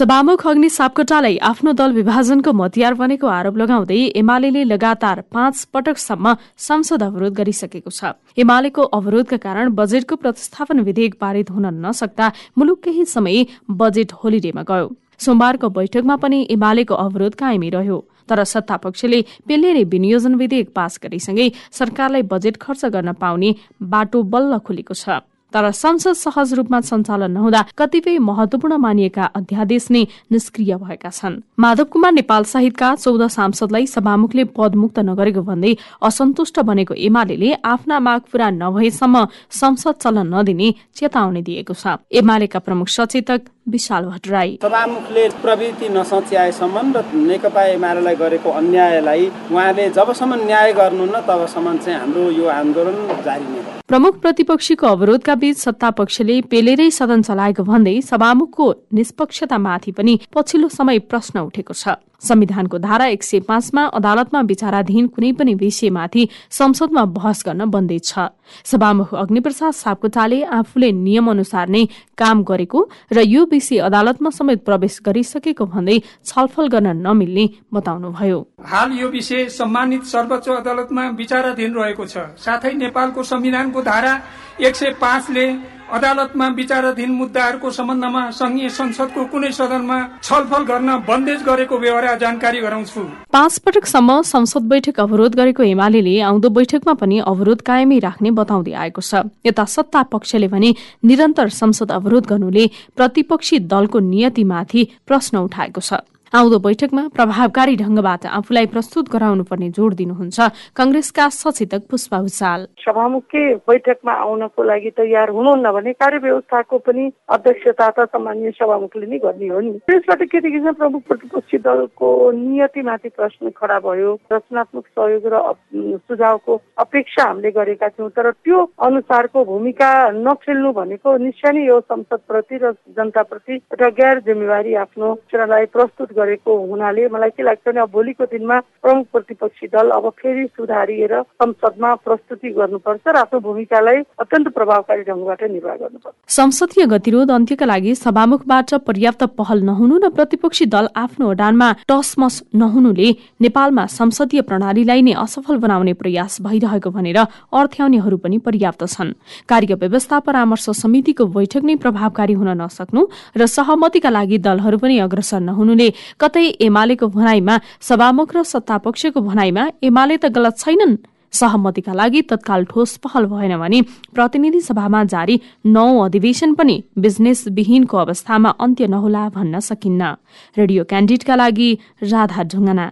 सभामुख अग्नि सापकोटालाई आफ्नो दल विभाजनको मतियार बनेको आरोप लगाउँदै एमाले लगातार पाँच पटकसम्म संसद अवरोध गरिसकेको छ। एमालेको अवरोधका कारण बजेटको प्रतिस्थापन विधेयक पारित हुन नसक्दा मुलुक केही समय बजेट होलिडेमा गयो। सोमबारको बैठकमा पनि एमालेको अवरोध कायमी रह्यो। तर सत्तापक्षले पेलेरे विनियोजन विधेयक पास गरेसँगै सरकारलाई बजेट खर्च गर्न पाउने बाटो बल्ल खुलेको छ। तर संसद सहज रूपमा सञ्चालन नहुँदा कतिपय महत्वपूर्ण मानिएका अध्यादेश नै निष्क्रिय भएका छन्। माधव कुमार नेपाल सहितका चौध सांसदलाई सभामुखले पदमुक्त नगरेको भन्दै असन्तुष्ट बनेको एमाले आफ्ना माग पूरा नभएसम्म संसद चल्न नदिने चेतावनी दिएको छ। एमालेका प्रमुख सचेतक विशाल भट्टराई सभामुखले प्रवृत्ति नसच्याएसम्म र नेकपा एमालेलाई गरेको अन्यायलाई उहाँले जबसम्म न्याय गर्नु न तबसम्म चाहिँ हाम्रो यो आन्दोलन जारी नै प्रमुख प्रतिपक्षीको अवरोधका बीच सत्ता पक्षले पेलेरै सदन चलाएको भन्दै सभामुखको निष्पक्षतामाथि पनि पछिल्लो समय प्रश्न उठेको छ। संविधानको धारा एक सय पाँचमा अदालतमा विचाराधीन कुनै पनि विषयमाथि संसदमा बहस गर्न बन्देज छ सभामुख अग्निप्रसाद सापकोटाले आफूले नियम अनुसार नै काम गरेको र यो विषय अदालतमा समेत प्रवेश गरिसकेको भन्दै छलफल गर्न नमिल्ने बताउनुभयो। हाल यो विषय सम्मानित सर्वोच्च अदालतमा विचाराधीन रहेको छ। साथै नेपालको संविधानको धारा एक सय पाँचले अदालतमा विचाराधीन मुद्दाहरूको सम्बन्धमा संघीय संसदको कुनै सदनमा छलफल गर्न बन्देज गरेको व्यवहार जानकारी गराउँछु। पाँच पटकसम्म संसद बैठक अवरोध गरेको एमाले आउँदो बैठकमा पनि अवरोध कायमै राख्ने बताउँदै आएको छ। यता सत्ता पक्षले भने निरन्तर संसद अवरोध गर्नुले प्रतिपक्षी दलको नियतिमाथि प्रश्न उठाएको छ। आउँदो बैठकमा प्रभावकारी ढंगबाट आफूलाई प्रस्तुत गराउनु पर्ने जोड़ दिनुहुन्छ कंग्रेसका सचेतक पुष्पा भूषाल सभामुखी बैठकमा आउनको लागि तयार हुनुहुन्न भने कार्य व्यवस्थाको पनि अध्यक्षता त सामान्य सभामुखले नै गर्ने हो नि। त्यसबाट के देखिन्छ प्रमुख प्रतिपक्षी दलको नियतिमाथि प्रश्न खडा भयो। रचनात्मक सहयोग र सुझावको अपेक्षा हामीले गरेका थियौँ तर त्यो अनुसारको भूमिका नखेल्नु भनेको निश्चय नै यो संसदप्रति र जनताप्रति एउटा गैर जिम्मेवारी आफ्नो प्रस्तुत गरेको हुनाले मलाई के लाग्छ भने अब भोलिको दिनमा प्रमुख प्रतिपक्षी दल अब फेरि सुधारिएर संसदमा प्रस्तुति गर्नुपर्छ र आफ्नो भूमिकालाई अत्यन्त प्रभावकारी ढङ्गबाट निर्वाह गर्नुपर्छ। संसदीय गतिरोध अन्त्यका लागि सभामुखबाट पर्याप्त पहल नहुनु र प्रतिपक्षी दल आफ्नो अडानमा टसमस नहुनुले नेपालमा संसदीय प्रणालीलाई नै असफल बनाउने प्रयास भइरहेको भनेर अर्थ्याउनेहरू पनि पर्याप्त छन्। कार्य व्यवस्था परामर्श समितिको बैठक नै प्रभावकारी हुन नसक्नु र सहमतिका लागि दलहरू पनि अग्रसर नहुनुले कतै एमालेको भनाइमा सभामुख र सत्तापक्षको भनाइमा एमाले त गलत छैनन्। सहमतिका लागि तत्काल ठोस पहल भएन भने प्रतिनिधि सभामा जारी नौ अधिवेशन पनि बिजनेस विहीनको अवस्थामा अन्त्य नहोला भन्न सकिन्न। रेडियो क्यान्डिडका लागि राधा ढुङ्गाना